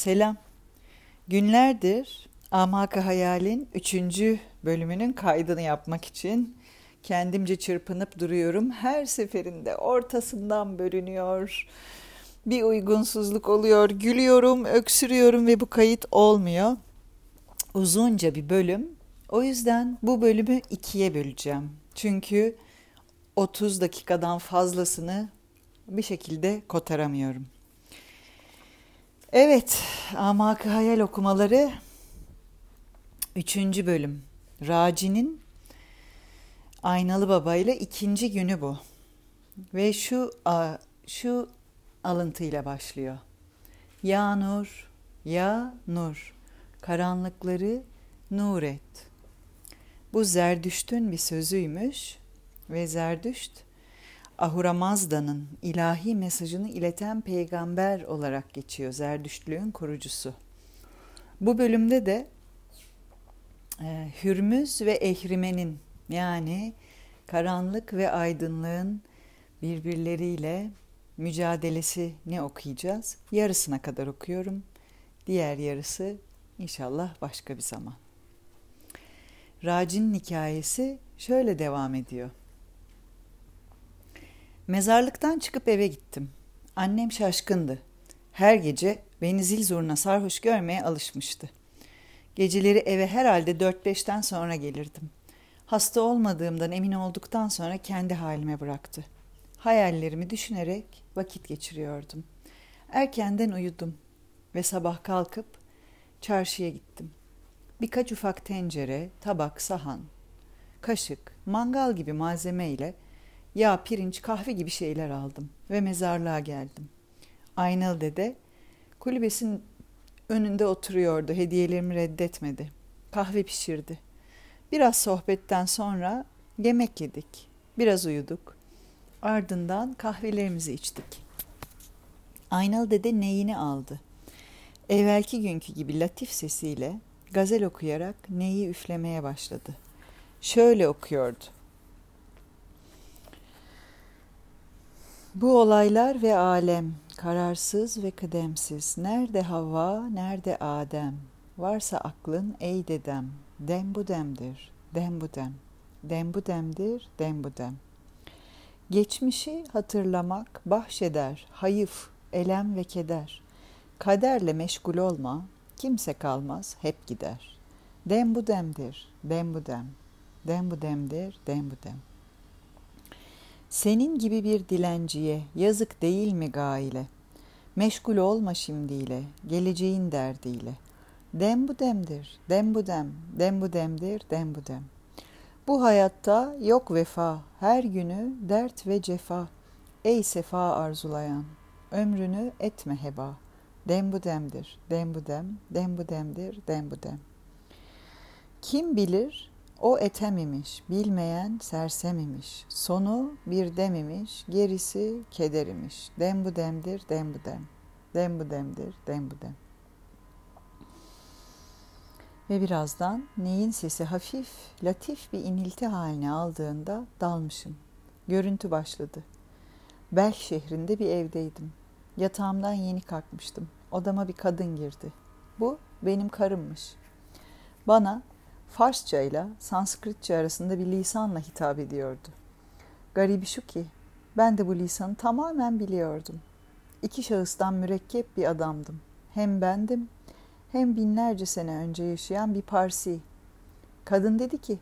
Selam. Günlerdir Amaka Hayal'in 3. bölümünün kaydını yapmak için kendimce çırpınıp duruyorum. Her seferinde ortasından bölünüyor. Bir uygunsuzluk oluyor. Gülüyorum, öksürüyorum ve bu kayıt olmuyor. Uzunca bir bölüm. O yüzden bu bölümü ikiye böleceğim. Çünkü 30 dakikadan fazlasını bir şekilde kotaramıyorum. Evet, Amak Hayal okumaları 3. bölüm. Raci'nin Aynalı Baba ile ikinci günü bu. Ve şu şu alıntıyla başlıyor. Ya nur, ya nur, karanlıkları nur et. Bu Zerdüşt'ün bir sözüymüş ve Zerdüşt Ahura Mazda'nın ilahi mesajını ileten peygamber olarak geçiyor. Zerdüştlüğün kurucusu. Bu bölümde de e, Hürmüz ve Ehrimen'in yani karanlık ve aydınlığın birbirleriyle mücadelesi ne okuyacağız? Yarısına kadar okuyorum. Diğer yarısı inşallah başka bir zaman. Racin hikayesi şöyle devam ediyor. Mezarlıktan çıkıp eve gittim. Annem şaşkındı. Her gece beni zil zurna sarhoş görmeye alışmıştı. Geceleri eve herhalde 4-5'ten sonra gelirdim. Hasta olmadığımdan emin olduktan sonra kendi halime bıraktı. Hayallerimi düşünerek vakit geçiriyordum. Erkenden uyudum ve sabah kalkıp çarşıya gittim. Birkaç ufak tencere, tabak, sahan, kaşık, mangal gibi malzemeyle yağ, pirinç, kahve gibi şeyler aldım ve mezarlığa geldim. Aynalı dede kulübesinin önünde oturuyordu. Hediyelerimi reddetmedi. Kahve pişirdi. Biraz sohbetten sonra yemek yedik. Biraz uyuduk. Ardından kahvelerimizi içtik. Aynalı dede neyini aldı. Evvelki günkü gibi latif sesiyle gazel okuyarak neyi üflemeye başladı. Şöyle okuyordu. Bu olaylar ve alem kararsız ve kıdemsiz. Nerede Havva, nerede Adem? Varsa aklın ey dedem. Dem bu demdir, dem bu dem. Dem bu demdir, dem bu dem. Geçmişi hatırlamak bahşeder, hayıf, elem ve keder. Kaderle meşgul olma, kimse kalmaz, hep gider. Dem bu demdir, dem bu dem. Dem bu demdir, dem bu dem. Senin gibi bir dilenciye yazık değil mi gaile? Meşgul olma şimdiyle, geleceğin derdiyle. Dem bu demdir, dem bu dem, dem bu demdir, dem bu dem. Bu hayatta yok vefa, her günü dert ve cefa. Ey sefa arzulayan, ömrünü etme heba. Dem bu demdir, dem bu dem, dem bu demdir, dem bu dem. Kim bilir o etem imiş, bilmeyen sersem imiş. Sonu bir dem imiş, gerisi keder imiş. Dem bu demdir, dem bu dem. Dem bu demdir, dem bu dem. Ve birazdan neyin sesi hafif, latif bir inilti haline aldığında dalmışım. Görüntü başladı. Belk şehrinde bir evdeydim. Yatağımdan yeni kalkmıştım. Odama bir kadın girdi. Bu benim karımmış. Bana Farsça ile Sanskritçe arasında bir lisanla hitap ediyordu. Garibi şu ki ben de bu lisanı tamamen biliyordum. İki şahıstan mürekkep bir adamdım. Hem bendim hem binlerce sene önce yaşayan bir Parsi. Kadın dedi ki,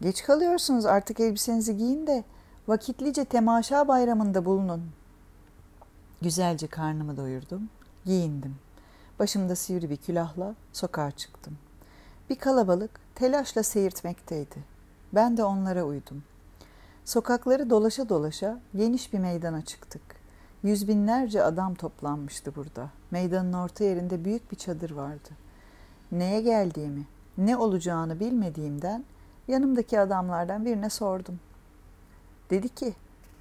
geç kalıyorsunuz artık elbisenizi giyin de vakitlice temaşa bayramında bulunun. Güzelce karnımı doyurdum, giyindim. Başımda sivri bir külahla sokağa çıktım. Bir kalabalık telaşla seyirtmekteydi. Ben de onlara uydum. Sokakları dolaşa dolaşa geniş bir meydana çıktık. Yüz binlerce adam toplanmıştı burada. Meydanın orta yerinde büyük bir çadır vardı. Neye geldiğimi, ne olacağını bilmediğimden yanımdaki adamlardan birine sordum. Dedi ki,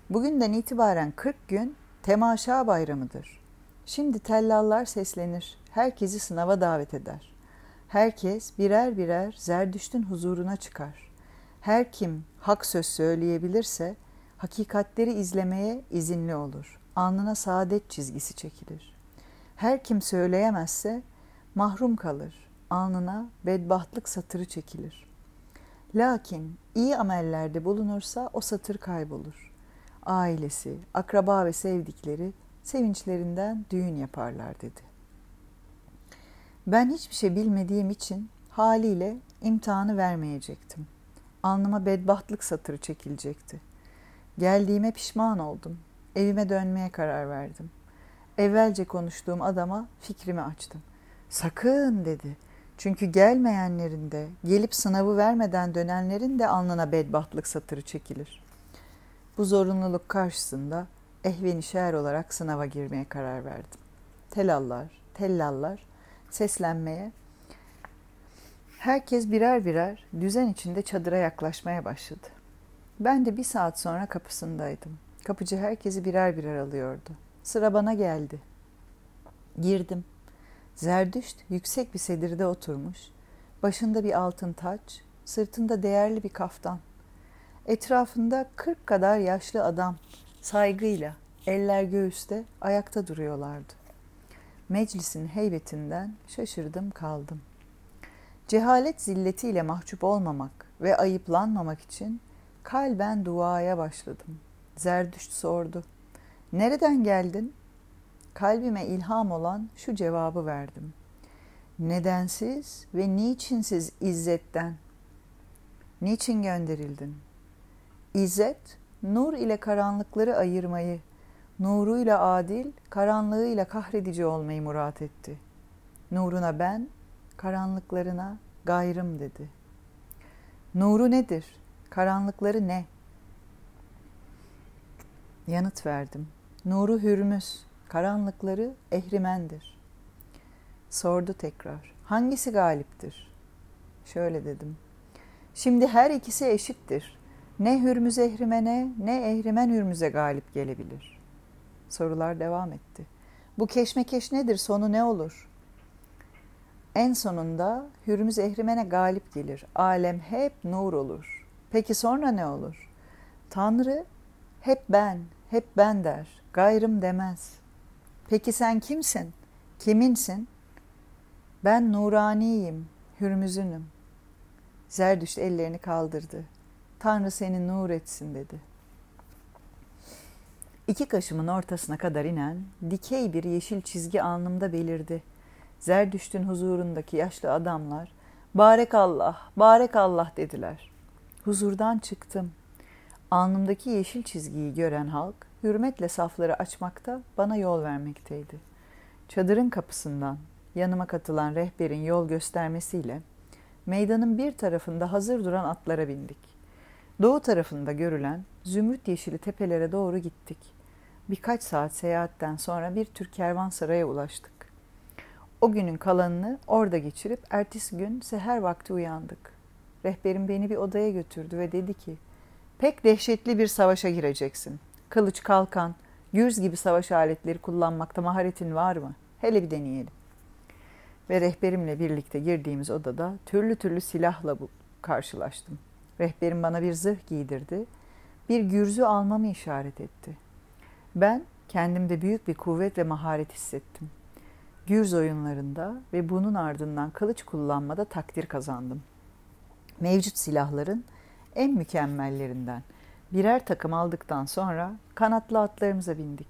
bugünden itibaren 40 gün temaşa bayramıdır. Şimdi tellallar seslenir, herkesi sınava davet eder. Herkes birer birer Zerdüşt'ün huzuruna çıkar. Her kim hak söz söyleyebilirse hakikatleri izlemeye izinli olur. Alnına saadet çizgisi çekilir. Her kim söyleyemezse mahrum kalır, alnına bedbahtlık satırı çekilir. Lakin iyi amellerde bulunursa o satır kaybolur. Ailesi, akraba ve sevdikleri sevinçlerinden düğün yaparlar dedi. Ben hiçbir şey bilmediğim için haliyle imtihanı vermeyecektim. Alnıma bedbahtlık satırı çekilecekti. Geldiğime pişman oldum. Evime dönmeye karar verdim. Evvelce konuştuğum adama fikrimi açtım. Sakın dedi. Çünkü gelmeyenlerin de, gelip sınavı vermeden dönenlerin de alnına bedbahtlık satırı çekilir. Bu zorunluluk karşısında ehvenişer olarak sınava girmeye karar verdim. Telallar, tellallar seslenmeye, herkes birer birer düzen içinde çadıra yaklaşmaya başladı. Ben de bir saat sonra kapısındaydım. Kapıcı herkesi birer birer alıyordu. Sıra bana geldi. Girdim. Zerdüşt yüksek bir sedirde oturmuş. Başında bir altın taç, sırtında değerli bir kaftan. Etrafında kırk kadar yaşlı adam saygıyla eller göğüste ayakta duruyorlardı. Meclisin heybetinden şaşırdım kaldım. Cehalet zilletiyle mahcup olmamak ve ayıplanmamak için kalben duaya başladım. Zerdüşt sordu. Nereden geldin? Kalbime ilham olan şu cevabı verdim. Nedensiz ve niçinsiz izzetten. Niçin gönderildin? İzzet, nur ile karanlıkları ayırmayı, nuruyla adil, karanlığıyla kahredici olmayı murat etti. Nuruna ben, karanlıklarına gayrım dedi. Nuru nedir? Karanlıkları ne? Yanıt verdim. Nuru hürmüz, karanlıkları ehrimendir. Sordu tekrar. Hangisi galiptir? Şöyle dedim. Şimdi her ikisi eşittir. Ne hürmüz ehrimene ne ehrimen hürmüze galip gelebilir. Sorular devam etti. Bu keşmekeş nedir? Sonu ne olur? En sonunda hürmüz ehrimene galip gelir. Alem hep nur olur. Peki sonra ne olur? Tanrı hep ben, hep ben der. Gayrım demez. Peki sen kimsin? Kiminsin? Ben nuraniyim, hürmüzünüm. Zerdüşt ellerini kaldırdı. Tanrı seni nur etsin dedi. İki kaşımın ortasına kadar inen dikey bir yeşil çizgi alnımda belirdi. Zerdüşt'ün huzurundaki yaşlı adamlar barek Allah, barek Allah dediler. Huzurdan çıktım. Alnımdaki yeşil çizgiyi gören halk hürmetle safları açmakta bana yol vermekteydi. Çadırın kapısından yanıma katılan rehberin yol göstermesiyle meydanın bir tarafında hazır duran atlara bindik. Doğu tarafında görülen zümrüt yeşili tepelere doğru gittik. Birkaç saat seyahatten sonra bir Türk kervansaraya ulaştık. O günün kalanını orada geçirip ertesi gün seher vakti uyandık. Rehberim beni bir odaya götürdü ve dedi ki, pek dehşetli bir savaşa gireceksin. Kılıç, kalkan, gürz gibi savaş aletleri kullanmakta maharetin var mı? Hele bir deneyelim. Ve rehberimle birlikte girdiğimiz odada türlü türlü silahla karşılaştım. Rehberim bana bir zırh giydirdi, bir gürzü almamı işaret etti. Ben kendimde büyük bir kuvvet ve maharet hissettim. Gürz oyunlarında ve bunun ardından kılıç kullanmada takdir kazandım. Mevcut silahların en mükemmellerinden birer takım aldıktan sonra kanatlı atlarımıza bindik.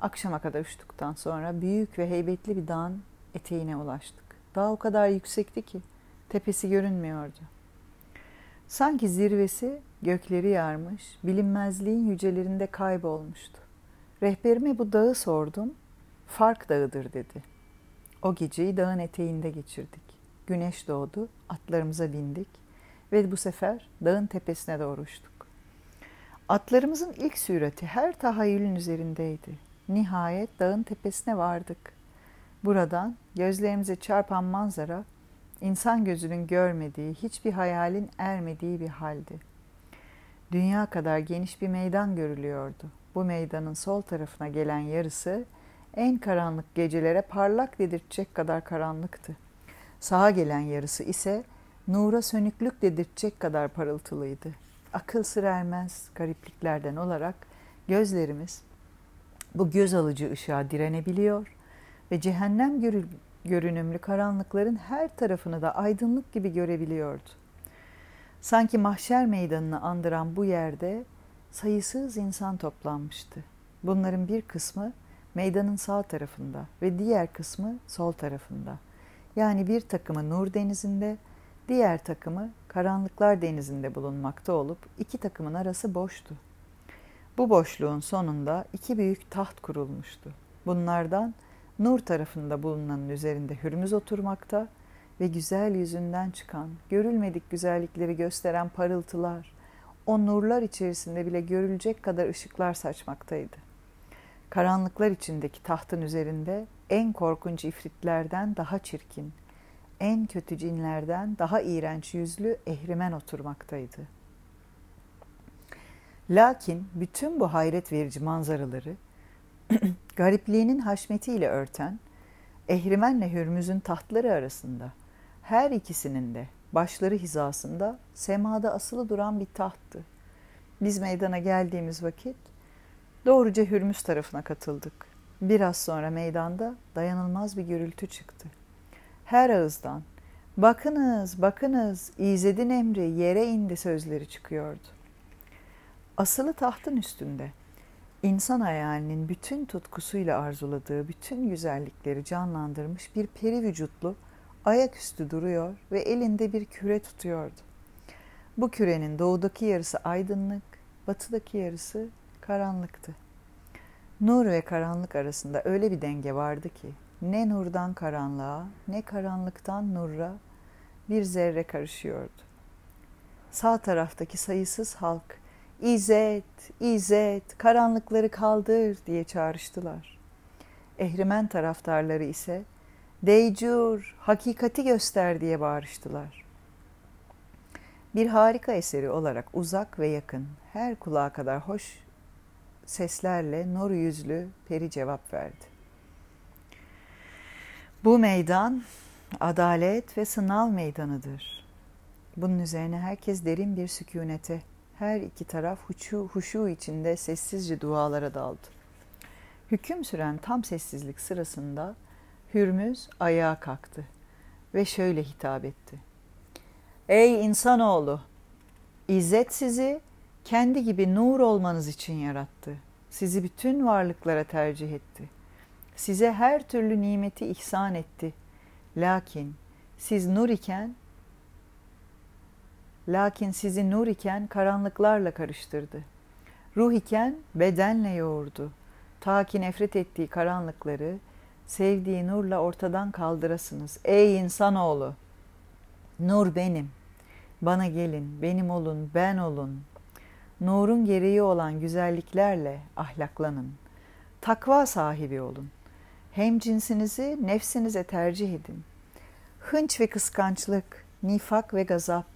Akşama kadar uçtuktan sonra büyük ve heybetli bir dağın eteğine ulaştık. Dağ o kadar yüksekti ki tepesi görünmüyordu. Sanki zirvesi gökleri yarmış, bilinmezliğin yücelerinde kaybolmuştu. Rehberime bu dağı sordum. Fark dağıdır dedi. O geceyi dağın eteğinde geçirdik. Güneş doğdu, atlarımıza bindik ve bu sefer dağın tepesine doğru uçtuk. Atlarımızın ilk sürati her tahayyülün üzerindeydi. Nihayet dağın tepesine vardık. Buradan gözlerimize çarpan manzara insan gözünün görmediği, hiçbir hayalin ermediği bir haldi. Dünya kadar geniş bir meydan görülüyordu. Bu meydanın sol tarafına gelen yarısı en karanlık gecelere parlak dedirtecek kadar karanlıktı. Sağa gelen yarısı ise nura sönüklük dedirtecek kadar parıltılıydı. Akıl sır ermez garipliklerden olarak gözlerimiz bu göz alıcı ışığa direnebiliyor ve cehennem görünümlü karanlıkların her tarafını da aydınlık gibi görebiliyordu. Sanki mahşer meydanını andıran bu yerde sayısız insan toplanmıştı. Bunların bir kısmı meydanın sağ tarafında ve diğer kısmı sol tarafında. Yani bir takımı Nur Denizi'nde, diğer takımı Karanlıklar Denizi'nde bulunmakta olup iki takımın arası boştu. Bu boşluğun sonunda iki büyük taht kurulmuştu. Bunlardan Nur tarafında bulunanın üzerinde Hürmüz oturmakta ve güzel yüzünden çıkan, görülmedik güzellikleri gösteren parıltılar, o nurlar içerisinde bile görülecek kadar ışıklar saçmaktaydı. Karanlıklar içindeki tahtın üzerinde en korkunç ifritlerden daha çirkin, en kötü cinlerden daha iğrenç yüzlü ehrimen oturmaktaydı. Lakin bütün bu hayret verici manzaraları garipliğinin haşmetiyle örten Ehrimenle Hürmüz'ün tahtları arasında her ikisinin de başları hizasında semada asılı duran bir tahttı. Biz meydana geldiğimiz vakit doğruca Hürmüz tarafına katıldık. Biraz sonra meydanda dayanılmaz bir gürültü çıktı. Her ağızdan bakınız bakınız İzzet'in emri yere indi sözleri çıkıyordu. Asılı tahtın üstünde insan hayalinin bütün tutkusuyla arzuladığı bütün güzellikleri canlandırmış bir peri vücutlu ayaküstü duruyor ve elinde bir küre tutuyordu. Bu kürenin doğudaki yarısı aydınlık, batıdaki yarısı karanlıktı. Nur ve karanlık arasında öyle bir denge vardı ki ne nurdan karanlığa ne karanlıktan nurra bir zerre karışıyordu. Sağ taraftaki sayısız halk İzzet, İzzet, karanlıkları kaldır diye çağrıştılar. Ehrimen taraftarları ise Deycur, hakikati göster diye bağırıştılar. Bir harika eseri olarak uzak ve yakın, her kulağa kadar hoş seslerle nur yüzlü peri cevap verdi. Bu meydan adalet ve sınav meydanıdır. Bunun üzerine herkes derin bir sükunete, her iki taraf huşu, huşu içinde sessizce dualara daldı. Hüküm süren tam sessizlik sırasında Hürmüz ayağa kalktı ve şöyle hitap etti. Ey insanoğlu! İzzet sizi kendi gibi nur olmanız için yarattı. Sizi bütün varlıklara tercih etti. Size her türlü nimeti ihsan etti. Lakin siz nur iken Lakin sizi nur iken karanlıklarla karıştırdı. Ruh iken bedenle yoğurdu. Ta ki nefret ettiği karanlıkları sevdiği nurla ortadan kaldırasınız. Ey insanoğlu! Nur benim. Bana gelin, benim olun, ben olun. Nurun gereği olan güzelliklerle ahlaklanın. Takva sahibi olun. Hem cinsinizi nefsinize tercih edin. Hınç ve kıskançlık, nifak ve gazap,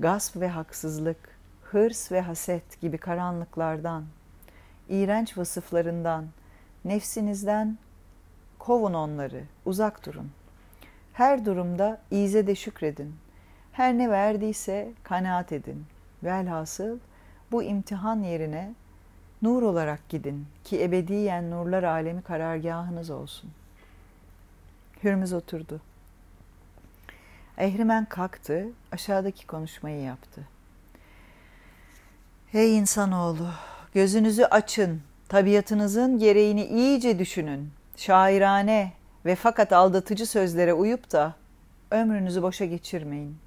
gasp ve haksızlık, hırs ve haset gibi karanlıklardan, iğrenç vasıflarından, nefsinizden kovun onları, uzak durun. Her durumda de şükredin. Her ne verdiyse kanaat edin. Velhasıl bu imtihan yerine nur olarak gidin ki ebediyen nurlar alemi karargahınız olsun. Hürmüz oturdu. Ehrimen kalktı, aşağıdaki konuşmayı yaptı. Hey insanoğlu, gözünüzü açın, tabiatınızın gereğini iyice düşünün. Şairane ve fakat aldatıcı sözlere uyup da ömrünüzü boşa geçirmeyin.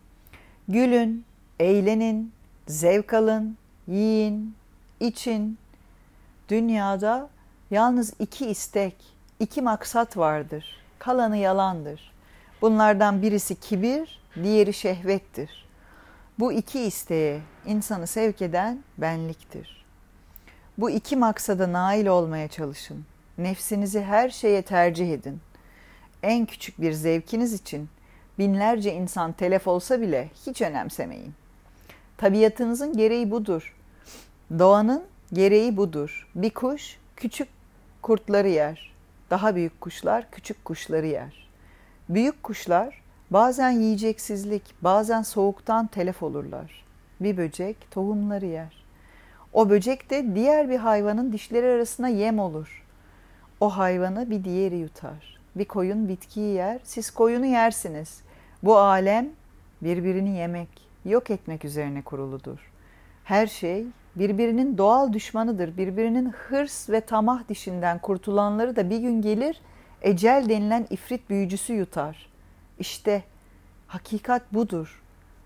Gülün, eğlenin, zevk alın, yiyin, için. Dünyada yalnız iki istek, iki maksat vardır. Kalanı yalandır.'' Bunlardan birisi kibir, diğeri şehvettir. Bu iki isteğe insanı sevk eden benliktir. Bu iki maksada nail olmaya çalışın. Nefsinizi her şeye tercih edin. En küçük bir zevkiniz için binlerce insan telef olsa bile hiç önemsemeyin. Tabiatınızın gereği budur. Doğanın gereği budur. Bir kuş küçük kurtları yer. Daha büyük kuşlar küçük kuşları yer. Büyük kuşlar bazen yiyeceksizlik, bazen soğuktan telef olurlar. Bir böcek tohumları yer. O böcek de diğer bir hayvanın dişleri arasına yem olur. O hayvanı bir diğeri yutar. Bir koyun bitkiyi yer, siz koyunu yersiniz. Bu alem birbirini yemek, yok etmek üzerine kuruludur. Her şey birbirinin doğal düşmanıdır. Birbirinin hırs ve tamah dişinden kurtulanları da bir gün gelir, ecel denilen ifrit büyücüsü yutar. İşte hakikat budur.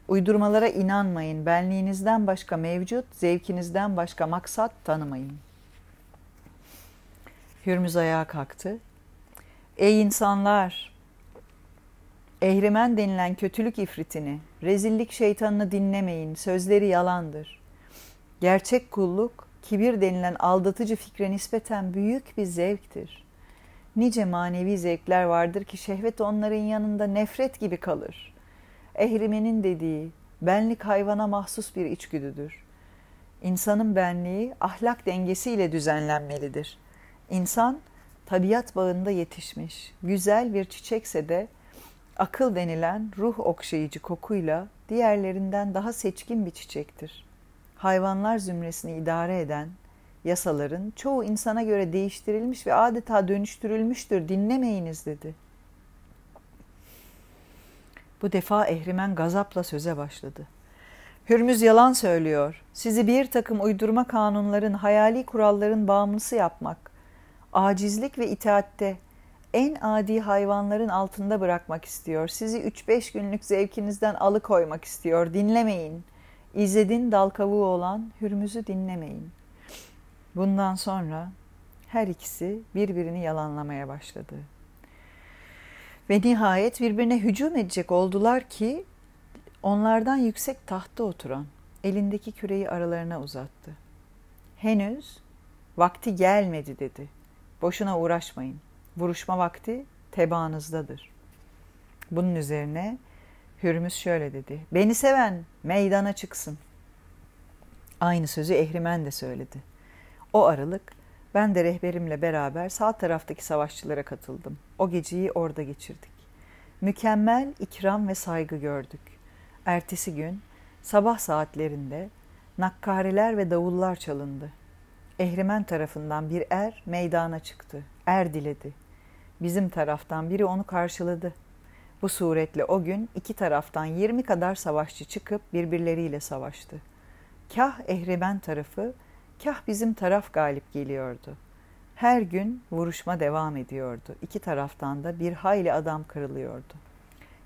Uydurmalara inanmayın. Benliğinizden başka mevcut, zevkinizden başka maksat tanımayın. Hürmüz ayağa kalktı. Ey insanlar! Ehrimen denilen kötülük ifritini, rezillik şeytanını dinlemeyin. Sözleri yalandır. Gerçek kulluk, kibir denilen aldatıcı fikre nispeten büyük bir zevktir. Nice manevi zevkler vardır ki şehvet onların yanında nefret gibi kalır. Ehrimenin dediği, benlik hayvana mahsus bir içgüdüdür. İnsanın benliği ahlak dengesiyle düzenlenmelidir. İnsan tabiat bağında yetişmiş, güzel bir çiçekse de akıl denilen ruh okşayıcı kokuyla diğerlerinden daha seçkin bir çiçektir. Hayvanlar zümresini idare eden yasaların çoğu insana göre değiştirilmiş ve adeta dönüştürülmüştür. Dinlemeyiniz dedi. Bu defa Ehrimen gazapla söze başladı. Hürmüz yalan söylüyor. Sizi bir takım uydurma kanunların, hayali kuralların bağımlısı yapmak, acizlik ve itaatte en adi hayvanların altında bırakmak istiyor. Sizi üç beş günlük zevkinizden alıkoymak istiyor. Dinlemeyin. İzzed'in dal kavuğu olan Hürmüz'ü dinlemeyin. Bundan sonra her ikisi birbirini yalanlamaya başladı. Ve nihayet birbirine hücum edecek oldular ki onlardan yüksek tahtta oturan elindeki küreyi aralarına uzattı. Henüz vakti gelmedi dedi. Boşuna uğraşmayın. Vuruşma vakti tebaanızdadır. Bunun üzerine Hürmüz şöyle dedi. Beni seven meydana çıksın. Aynı sözü Ehrimen de söyledi. O aralık ben de rehberimle beraber sağ taraftaki savaşçılara katıldım. O geceyi orada geçirdik. Mükemmel ikram ve saygı gördük. Ertesi gün sabah saatlerinde nakkareler ve davullar çalındı. Ehrimen tarafından bir er meydana çıktı. Er diledi. Bizim taraftan biri onu karşıladı. Bu suretle o gün iki taraftan yirmi kadar savaşçı çıkıp birbirleriyle savaştı. Kah Ehrimen tarafı, kah bizim taraf galip geliyordu. Her gün vuruşma devam ediyordu. İki taraftan da bir hayli adam kırılıyordu.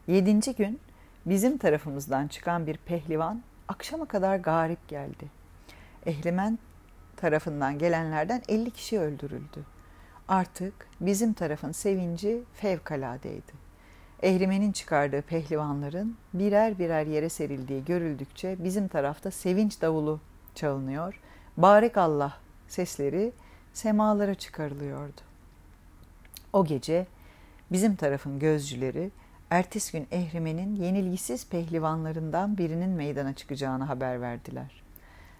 Yedinci gün bizim tarafımızdan çıkan bir pehlivan akşama kadar garip geldi. Ehlimen tarafından gelenlerden elli kişi öldürüldü. Artık bizim tarafın sevinci fevkaladeydi. Ehrimen'in çıkardığı pehlivanların birer birer yere serildiği görüldükçe bizim tarafta sevinç davulu çalınıyor. Barek Allah sesleri semalara çıkarılıyordu. O gece bizim tarafın gözcüleri ertesi gün Ehrimen'in yenilgisiz pehlivanlarından birinin meydana çıkacağını haber verdiler.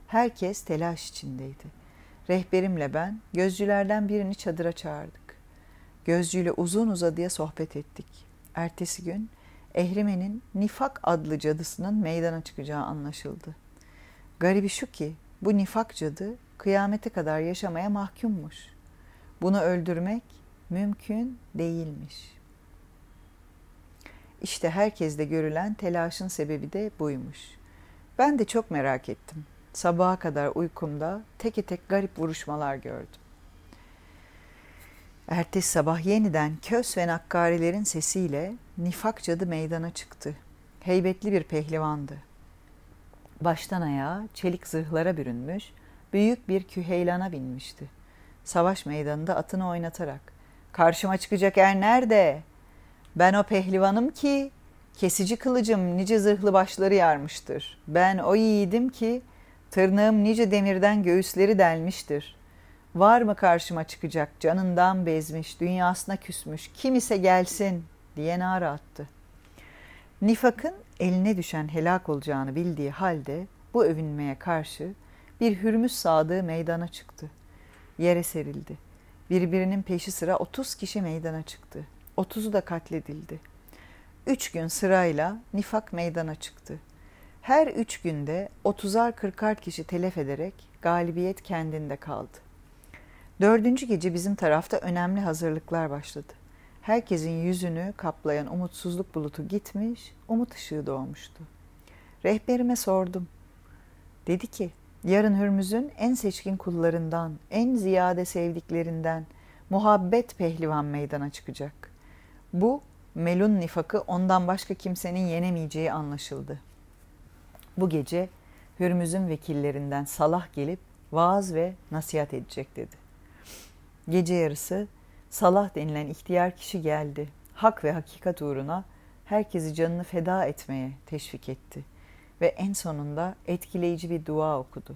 Herkes telaş içindeydi. Rehberimle ben gözcülerden birini çadıra çağırdık. Gözcüyle uzun uzadıya sohbet ettik ertesi gün Ehrimen'in Nifak adlı cadısının meydana çıkacağı anlaşıldı. Garibi şu ki bu Nifak cadı kıyamete kadar yaşamaya mahkummuş. Bunu öldürmek mümkün değilmiş. İşte herkeste görülen telaşın sebebi de buymuş. Ben de çok merak ettim. Sabaha kadar uykumda teke tek garip vuruşmalar gördüm. Ertesi sabah yeniden kös ve nakkarilerin sesiyle nifak cadı meydana çıktı. Heybetli bir pehlivandı. Baştan ayağa çelik zırhlara bürünmüş, büyük bir küheylana binmişti. Savaş meydanında atını oynatarak, ''Karşıma çıkacak er nerede? Ben o pehlivanım ki, kesici kılıcım nice zırhlı başları yarmıştır. Ben o yiğidim ki, tırnağım nice demirden göğüsleri delmiştir. Var mı karşıma çıkacak canından bezmiş, dünyasına küsmüş, kim ise gelsin diye nara attı. Nifak'ın eline düşen helak olacağını bildiği halde bu övünmeye karşı bir hürmüz sadığı meydana çıktı. Yere serildi. Birbirinin peşi sıra otuz kişi meydana çıktı. Otuzu da katledildi. Üç gün sırayla nifak meydana çıktı. Her üç günde otuzar kırkar kişi telef ederek galibiyet kendinde kaldı. Dördüncü gece bizim tarafta önemli hazırlıklar başladı. Herkesin yüzünü kaplayan umutsuzluk bulutu gitmiş, umut ışığı doğmuştu. Rehberime sordum. Dedi ki, yarın Hürmüz'ün en seçkin kullarından, en ziyade sevdiklerinden muhabbet pehlivan meydana çıkacak. Bu melun nifakı ondan başka kimsenin yenemeyeceği anlaşıldı. Bu gece Hürmüz'ün vekillerinden Salah gelip vaaz ve nasihat edecek dedi. Gece yarısı Salah denilen ihtiyar kişi geldi. Hak ve hakikat uğruna herkesi canını feda etmeye teşvik etti ve en sonunda etkileyici bir dua okudu.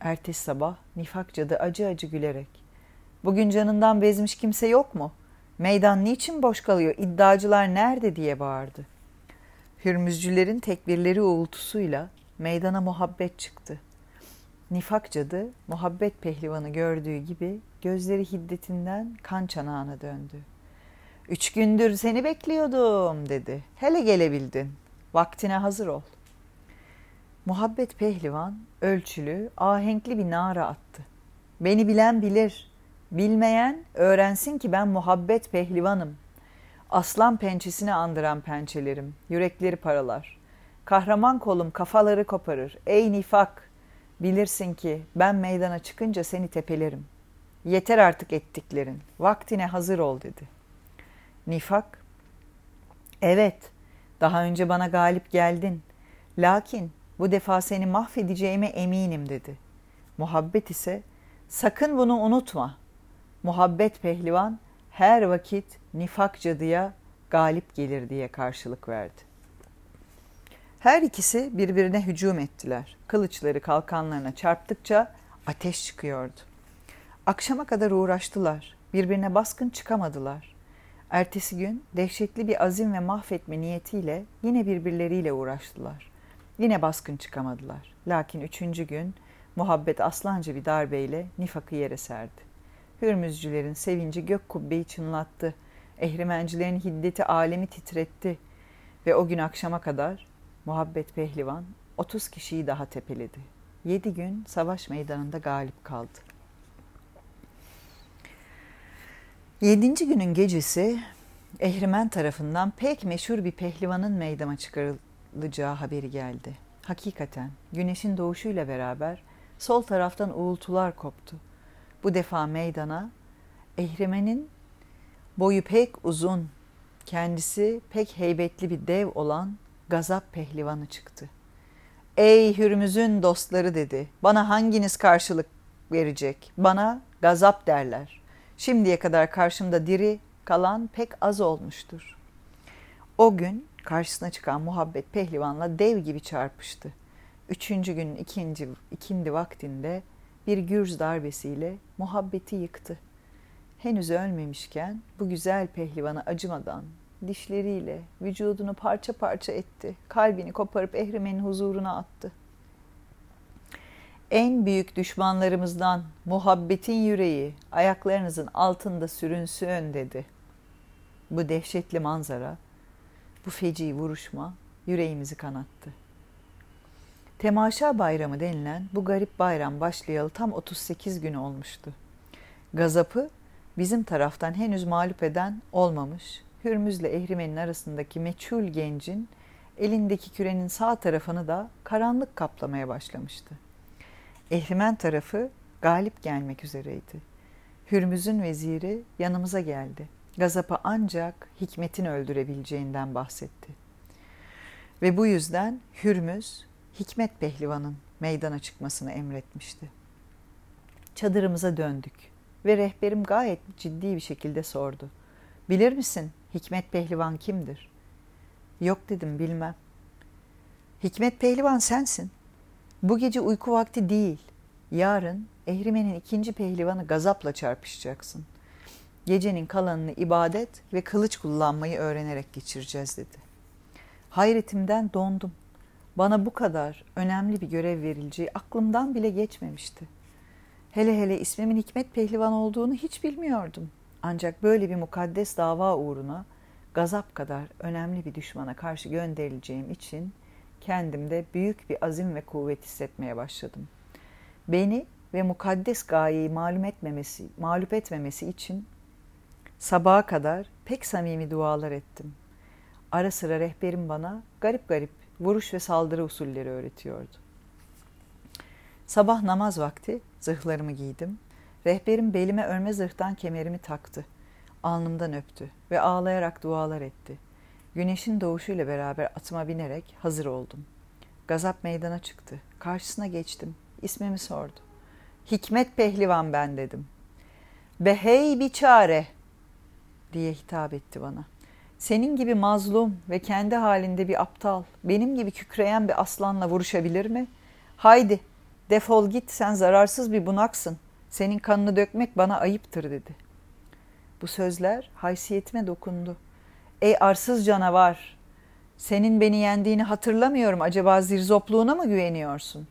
Ertesi sabah nifak cadı acı acı gülerek ''Bugün canından bezmiş kimse yok mu? Meydan niçin boş kalıyor? İddiacılar nerede?'' diye bağırdı. Hürmüzcülerin tekbirleri uğultusuyla meydana muhabbet çıktı. Nifak cadı muhabbet pehlivanı gördüğü gibi gözleri hiddetinden kan çanağına döndü. Üç gündür seni bekliyordum dedi. Hele gelebildin. Vaktine hazır ol. Muhabbet pehlivan ölçülü, ahenkli bir nara attı. Beni bilen bilir, bilmeyen öğrensin ki ben muhabbet pehlivanım. Aslan pençesini andıran pençelerim, yürekleri paralar. Kahraman kolum kafaları koparır. Ey nifak! Bilirsin ki ben meydana çıkınca seni tepelerim. Yeter artık ettiklerin. Vaktine hazır ol dedi. Nifak, evet daha önce bana galip geldin. Lakin bu defa seni mahvedeceğime eminim dedi. Muhabbet ise sakın bunu unutma. Muhabbet pehlivan her vakit nifak cadıya galip gelir diye karşılık verdi. Her ikisi birbirine hücum ettiler. Kılıçları kalkanlarına çarptıkça ateş çıkıyordu. Akşama kadar uğraştılar. Birbirine baskın çıkamadılar. Ertesi gün dehşetli bir azim ve mahvetme niyetiyle yine birbirleriyle uğraştılar. Yine baskın çıkamadılar. Lakin üçüncü gün muhabbet aslanca bir darbeyle nifakı yere serdi. Hürmüzcülerin sevinci gök kubbeyi çınlattı. Ehrimencilerin hiddeti alemi titretti. Ve o gün akşama kadar muhabbet pehlivan 30 kişiyi daha tepeledi. Yedi gün savaş meydanında galip kaldı. Yedinci günün gecesi Ehrimen tarafından pek meşhur bir pehlivanın meydana çıkarılacağı haberi geldi. Hakikaten güneşin doğuşuyla beraber sol taraftan uğultular koptu. Bu defa meydana Ehrimen'in boyu pek uzun, kendisi pek heybetli bir dev olan Gazap pehlivanı çıktı. Ey Hürmüz'ün dostları dedi, bana hanginiz karşılık verecek? Bana gazap derler. Şimdiye kadar karşımda diri kalan pek az olmuştur. O gün karşısına çıkan muhabbet pehlivanla dev gibi çarpıştı. Üçüncü günün ikinci, ikindi vaktinde bir gürz darbesiyle muhabbeti yıktı. Henüz ölmemişken bu güzel pehlivanı acımadan dişleriyle vücudunu parça parça etti. Kalbini koparıp Ehrimen'in huzuruna attı. En büyük düşmanlarımızdan muhabbetin yüreği ayaklarınızın altında sürünsün dedi. Bu dehşetli manzara, bu feci vuruşma yüreğimizi kanattı. Temaşa bayramı denilen bu garip bayram başlayalı tam 38 gün olmuştu. Gazapı bizim taraftan henüz mağlup eden olmamış, Hürmüz'le Ehrimen'in arasındaki meçhul gencin elindeki kürenin sağ tarafını da karanlık kaplamaya başlamıştı. Ehrimen tarafı galip gelmek üzereydi. Hürmüz'ün veziri yanımıza geldi. Gazap'ı ancak hikmetin öldürebileceğinden bahsetti. Ve bu yüzden Hürmüz, Hikmet Pehlivan'ın meydana çıkmasını emretmişti. Çadırımıza döndük ve rehberim gayet ciddi bir şekilde sordu. Bilir misin Hikmet Pehlivan kimdir? Yok dedim bilmem. Hikmet Pehlivan sensin. Bu gece uyku vakti değil. Yarın Ehrimen'in ikinci pehlivanı gazapla çarpışacaksın. Gecenin kalanını ibadet ve kılıç kullanmayı öğrenerek geçireceğiz dedi. Hayretimden dondum. Bana bu kadar önemli bir görev verileceği aklımdan bile geçmemişti. Hele hele ismimin Hikmet Pehlivan olduğunu hiç bilmiyordum. Ancak böyle bir mukaddes dava uğruna gazap kadar önemli bir düşmana karşı gönderileceğim için kendimde büyük bir azim ve kuvvet hissetmeye başladım. Beni ve mukaddes gayeyi malum etmemesi, mağlup etmemesi için Sabaha kadar pek samimi dualar ettim. Ara sıra rehberim bana garip garip vuruş ve saldırı usulleri öğretiyordu. Sabah namaz vakti zırhlarımı giydim. Rehberim belime örme zırhtan kemerimi taktı. Alnımdan öptü ve ağlayarak dualar etti. Güneşin doğuşuyla beraber atıma binerek hazır oldum. Gazap meydana çıktı. Karşısına geçtim. İsmimi sordu. Hikmet Pehlivan ben dedim. Behey bir çare diye hitap etti bana. Senin gibi mazlum ve kendi halinde bir aptal, benim gibi kükreyen bir aslanla vuruşabilir mi? Haydi defol git sen zararsız bir bunaksın. Senin kanını dökmek bana ayıptır dedi. Bu sözler haysiyetime dokundu. Ey arsız canavar! Senin beni yendiğini hatırlamıyorum. Acaba zirzopluğuna mı güveniyorsun?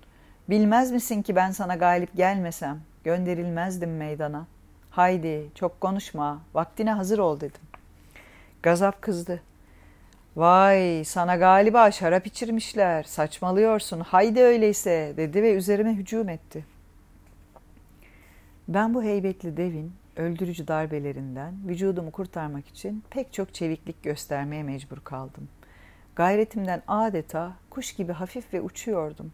Bilmez misin ki ben sana galip gelmesem gönderilmezdim meydana. Haydi çok konuşma, vaktine hazır ol dedim. Gazap kızdı. Vay sana galiba şarap içirmişler, saçmalıyorsun, haydi öyleyse dedi ve üzerime hücum etti. Ben bu heybetli devin öldürücü darbelerinden vücudumu kurtarmak için pek çok çeviklik göstermeye mecbur kaldım. Gayretimden adeta kuş gibi hafif ve uçuyordum.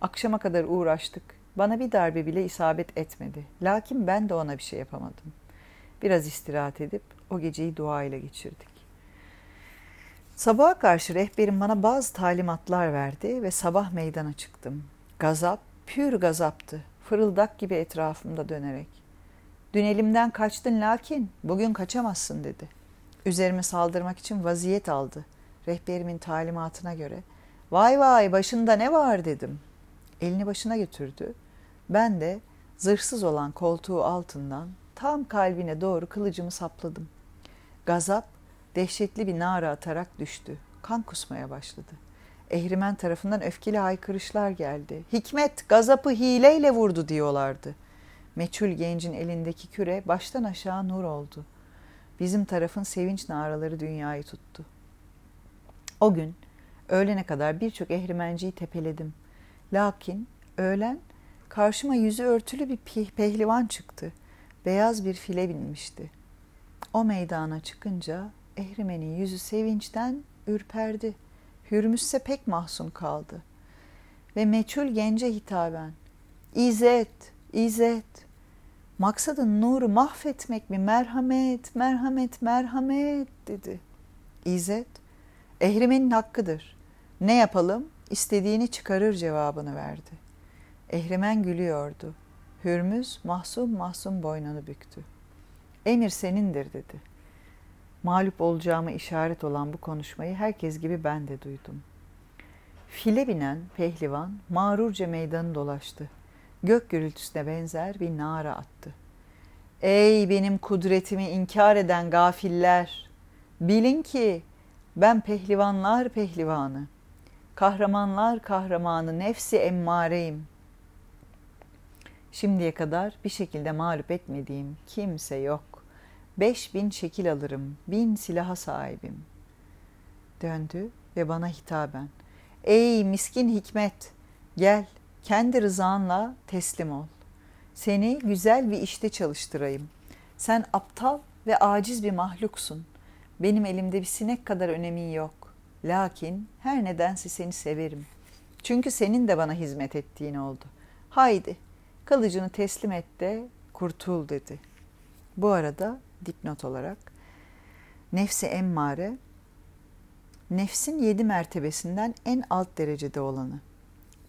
Akşama kadar uğraştık. Bana bir darbe bile isabet etmedi. Lakin ben de ona bir şey yapamadım. Biraz istirahat edip o geceyi dua ile geçirdik. Sabaha karşı rehberim bana bazı talimatlar verdi ve sabah meydana çıktım. Gazap, pür gazaptı. Fırıldak gibi etrafımda dönerek. Dün elimden kaçtın lakin bugün kaçamazsın dedi. Üzerime saldırmak için vaziyet aldı. Rehberimin talimatına göre. Vay vay başında ne var dedim. Elini başına götürdü. Ben de zırhsız olan koltuğu altından tam kalbine doğru kılıcımı sapladım. Gazap dehşetli bir nara atarak düştü. Kan kusmaya başladı. Ehrimen tarafından öfkeli haykırışlar geldi. Hikmet gazapı hileyle vurdu diyorlardı. Meçhul gencin elindeki küre baştan aşağı nur oldu. Bizim tarafın sevinç naraları dünyayı tuttu. O gün öğlene kadar birçok ehrimenciyi tepeledim. Lakin öğlen karşıma yüzü örtülü bir pehlivan çıktı. Beyaz bir file binmişti. O meydana çıkınca ehrimenin yüzü sevinçten ürperdi. Hürmüz ise pek mahzun kaldı. Ve meçhul gence hitaben, İzzet, İzzet, maksadın nuru mahvetmek mi? Merhamet, merhamet, merhamet dedi. İzzet, ehrimenin hakkıdır. Ne yapalım? İstediğini çıkarır cevabını verdi. Ehrimen gülüyordu. Hürmüz mahzun mahzun boynunu büktü. Emir senindir dedi. Mağlup olacağıma işaret olan bu konuşmayı herkes gibi ben de duydum. File binen pehlivan mağrurca meydanı dolaştı. Gök gürültüsüne benzer bir nara attı. Ey benim kudretimi inkar eden gafiller! Bilin ki ben pehlivanlar pehlivanı, kahramanlar kahramanı nefsi emmareyim. Şimdiye kadar bir şekilde mağlup etmediğim kimse yok. Beş bin şekil alırım, bin silaha sahibim. Döndü ve bana hitaben. Ey miskin hikmet, gel kendi rızanla teslim ol. Seni güzel bir işte çalıştırayım. Sen aptal ve aciz bir mahluksun. Benim elimde bir sinek kadar önemin yok. Lakin her nedense seni severim. Çünkü senin de bana hizmet ettiğin oldu. Haydi kılıcını teslim et de kurtul dedi. Bu arada dipnot olarak nefsi emmare nefsin yedi mertebesinden en alt derecede olanı.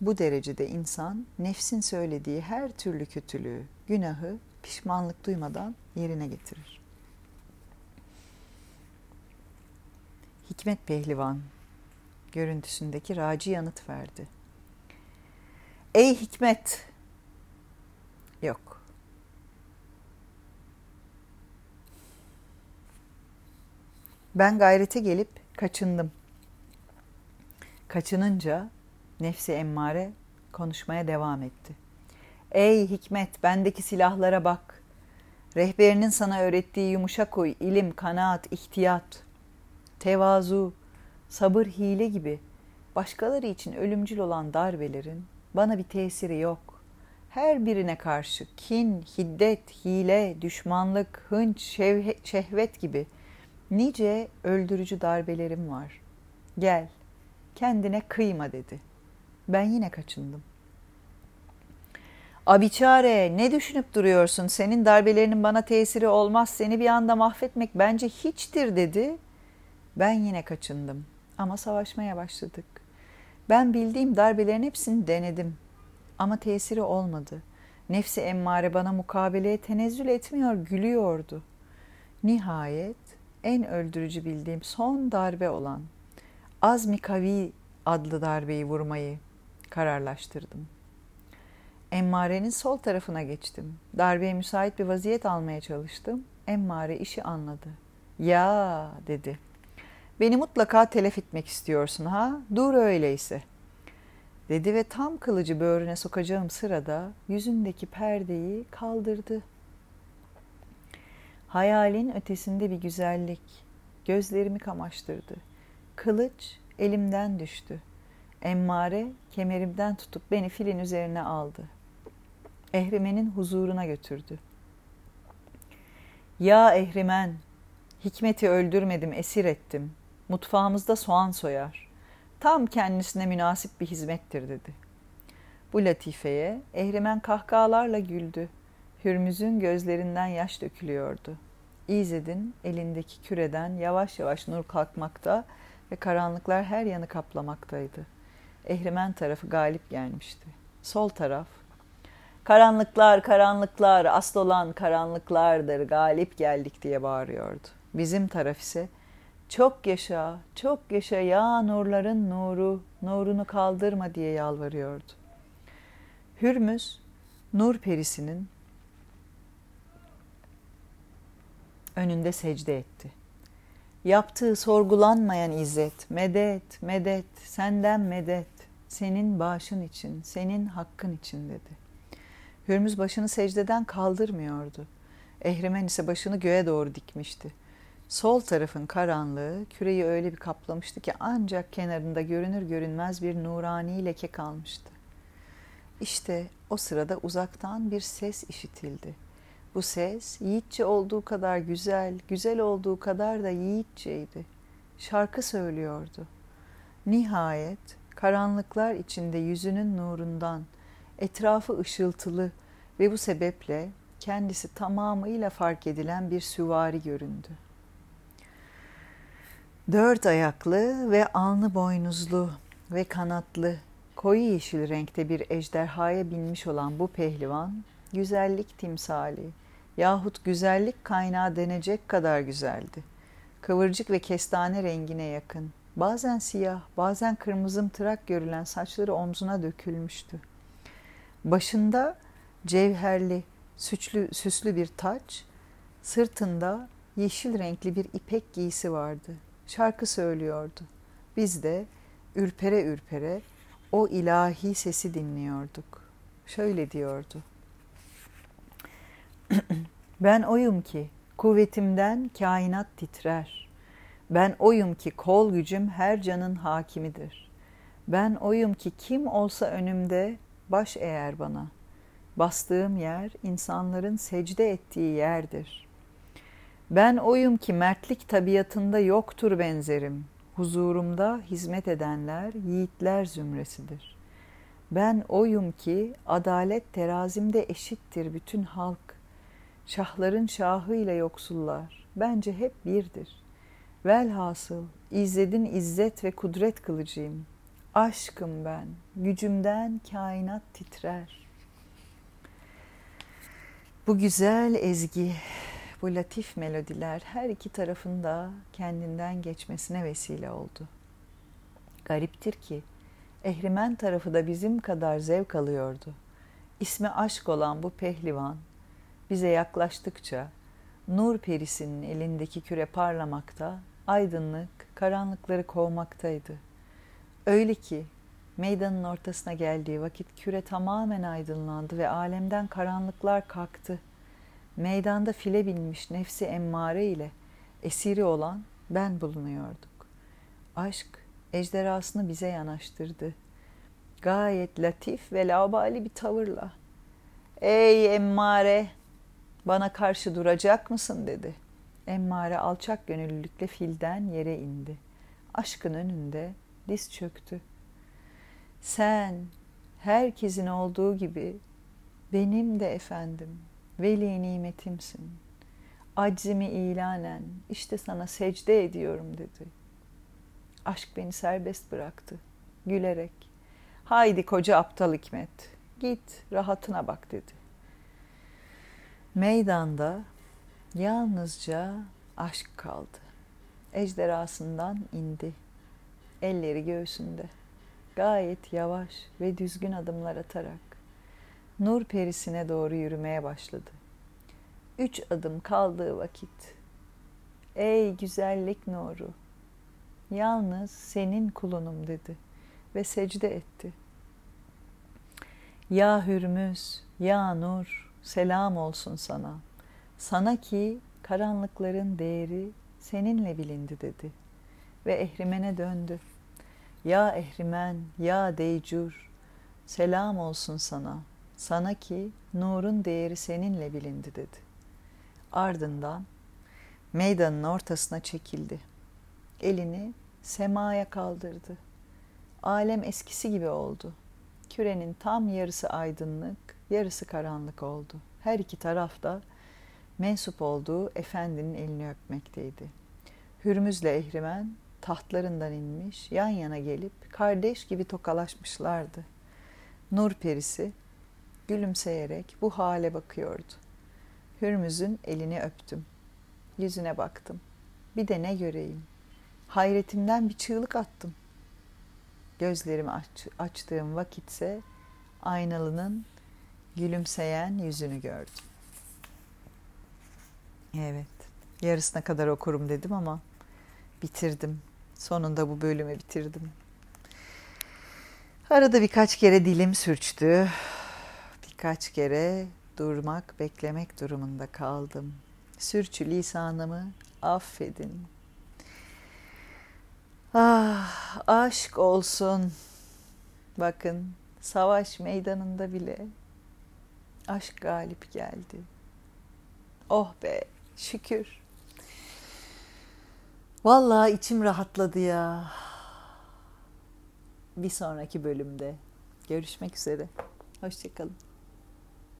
Bu derecede insan nefsin söylediği her türlü kötülüğü, günahı pişmanlık duymadan yerine getirir. Hikmet Pehlivan görüntüsündeki Raci yanıt verdi. Ey Hikmet! Yok. Ben gayrete gelip kaçındım. Kaçınınca nefsi emmare konuşmaya devam etti. Ey Hikmet bendeki silahlara bak. Rehberinin sana öğrettiği yumuşak huy, ilim, kanaat, ihtiyat, tevazu, sabır, hile gibi başkaları için ölümcül olan darbelerin bana bir tesiri yok. Her birine karşı kin, hiddet, hile, düşmanlık, hınç, şehvet gibi nice öldürücü darbelerim var. Gel, kendine kıyma dedi. Ben yine kaçındım. Abiçare ne düşünüp duruyorsun? Senin darbelerinin bana tesiri olmaz. Seni bir anda mahvetmek bence hiçtir dedi. Ben yine kaçındım. Ama savaşmaya başladık. Ben bildiğim darbelerin hepsini denedim. Ama tesiri olmadı. Nefsi emmare bana mukabeleye tenezzül etmiyor, gülüyordu. Nihayet en öldürücü bildiğim son darbe olan Azmi Kavi adlı darbeyi vurmayı kararlaştırdım. Emmare'nin sol tarafına geçtim. Darbeye müsait bir vaziyet almaya çalıştım. Emmare işi anladı. Ya dedi. Beni mutlaka telef etmek istiyorsun ha? Dur öyleyse. Dedi ve tam kılıcı böğrüne sokacağım sırada yüzündeki perdeyi kaldırdı. Hayalin ötesinde bir güzellik gözlerimi kamaştırdı. Kılıç elimden düştü. Emmare kemerimden tutup beni filin üzerine aldı. Ehrimen'in huzuruna götürdü. Ya Ehrimen, Hikmet'i öldürmedim, esir ettim. Mutfağımızda soğan soyar. Tam kendisine münasip bir hizmettir dedi. Bu latifeye Ehrimen kahkahalarla güldü. Hürmüz'ün gözlerinden yaş dökülüyordu. İzed'in elindeki küreden yavaş yavaş nur kalkmakta ve karanlıklar her yanı kaplamaktaydı. Ehrimen tarafı galip gelmişti. Sol taraf, karanlıklar, karanlıklar, asıl olan karanlıklardır, galip geldik diye bağırıyordu. Bizim taraf ise, çok yaşa, çok yaşa ya nurların nuru, nurunu kaldırma diye yalvarıyordu. Hürmüz, nur perisinin önünde secde etti. Yaptığı sorgulanmayan izzet, medet, medet, senden medet, senin bağışın için, senin hakkın için dedi. Hürmüz başını secdeden kaldırmıyordu. Ehrimen ise başını göğe doğru dikmişti. Sol tarafın karanlığı küreyi öyle bir kaplamıştı ki ancak kenarında görünür görünmez bir nurani leke kalmıştı. İşte o sırada uzaktan bir ses işitildi. Bu ses yiğitçe olduğu kadar güzel, güzel olduğu kadar da yiğitçeydi. Şarkı söylüyordu. Nihayet karanlıklar içinde yüzünün nurundan, etrafı ışıltılı ve bu sebeple kendisi tamamıyla fark edilen bir süvari göründü. Dört ayaklı ve alnı boynuzlu ve kanatlı, koyu yeşil renkte bir ejderhaya binmiş olan bu pehlivan, güzellik timsali, yahut güzellik kaynağı denecek kadar güzeldi. Kıvırcık ve kestane rengine yakın, bazen siyah, bazen kırmızımtırak görülen saçları omzuna dökülmüştü. Başında cevherli, süslü, süslü bir taç, sırtında yeşil renkli bir ipek giysi vardı. Şarkı söylüyordu. Biz de ürpere ürpere o ilahi sesi dinliyorduk. Şöyle diyordu. ben oyum ki kuvvetimden kainat titrer. Ben oyum ki kol gücüm her canın hakimidir. Ben oyum ki kim olsa önümde baş eğer bana. Bastığım yer insanların secde ettiği yerdir. Ben oyum ki mertlik tabiatında yoktur benzerim. Huzurumda hizmet edenler yiğitler zümresidir. Ben oyum ki adalet terazimde eşittir bütün halk. Şahların şahı ile yoksullar bence hep birdir. Velhasıl İzzed'in izzet ve kudret kılıcıyım. Aşkım ben, gücümden kainat titrer. Bu güzel ezgi, bu latif melodiler her iki tarafında kendinden geçmesine vesile oldu. Gariptir ki ehrimen tarafı da bizim kadar zevk alıyordu. İsmi aşk olan bu pehlivan bize yaklaştıkça nur perisinin elindeki küre parlamakta, aydınlık karanlıkları kovmaktaydı. Öyle ki meydanın ortasına geldiği vakit küre tamamen aydınlandı ve alemden karanlıklar kalktı. Meydanda file binmiş nefsi emmare ile esiri olan ben bulunuyorduk. Aşk ejderhasını bize yanaştırdı. Gayet latif ve laubali bir tavırla Ey emmare bana karşı duracak mısın dedi. Emmare alçak gönüllülükle filden yere indi. Aşkın önünde diz çöktü. Sen herkesin olduğu gibi benim de efendim veli nimetimsin. Aczimi ilanen işte sana secde ediyorum dedi. Aşk beni serbest bıraktı gülerek. Haydi koca aptal Hikmet git rahatına bak dedi. Meydanda yalnızca aşk kaldı. Ejderhasından indi. Elleri göğsünde. Gayet yavaş ve düzgün adımlar atarak nur perisine doğru yürümeye başladı. Üç adım kaldığı vakit, ey güzellik nuru, yalnız senin kulunum dedi ve secde etti. Ya Hürmüz, ya Nur, selam olsun sana. Sana ki karanlıkların değeri seninle bilindi dedi ve Ehrimen'e döndü. Ya Ehrimen, ya Deycur, selam olsun sana. Sana ki nurun değeri seninle bilindi dedi. Ardından meydanın ortasına çekildi. Elini semaya kaldırdı. Alem eskisi gibi oldu. Kürenin tam yarısı aydınlık, yarısı karanlık oldu. Her iki taraf da mensup olduğu efendinin elini öpmekteydi. Hürmüz'le Ehrimen tahtlarından inmiş, yan yana gelip kardeş gibi tokalaşmışlardı. Nur perisi gülümseyerek bu hale bakıyordu. Hürmüz'ün elini öptüm. Yüzüne baktım. Bir de ne göreyim. Hayretimden bir çığlık attım. Gözlerimi aç, açtığım vakitse aynalının gülümseyen yüzünü gördüm. Evet, yarısına kadar okurum dedim ama bitirdim. Sonunda bu bölümü bitirdim. Arada birkaç kere dilim sürçtü. Birkaç kere durmak, beklemek durumunda kaldım. Sürçü lisanımı affedin. Ah, aşk olsun. Bakın, savaş meydanında bile aşk galip geldi. Oh be, şükür. Vallahi içim rahatladı ya. Bir sonraki bölümde görüşmek üzere. Hoşçakalın.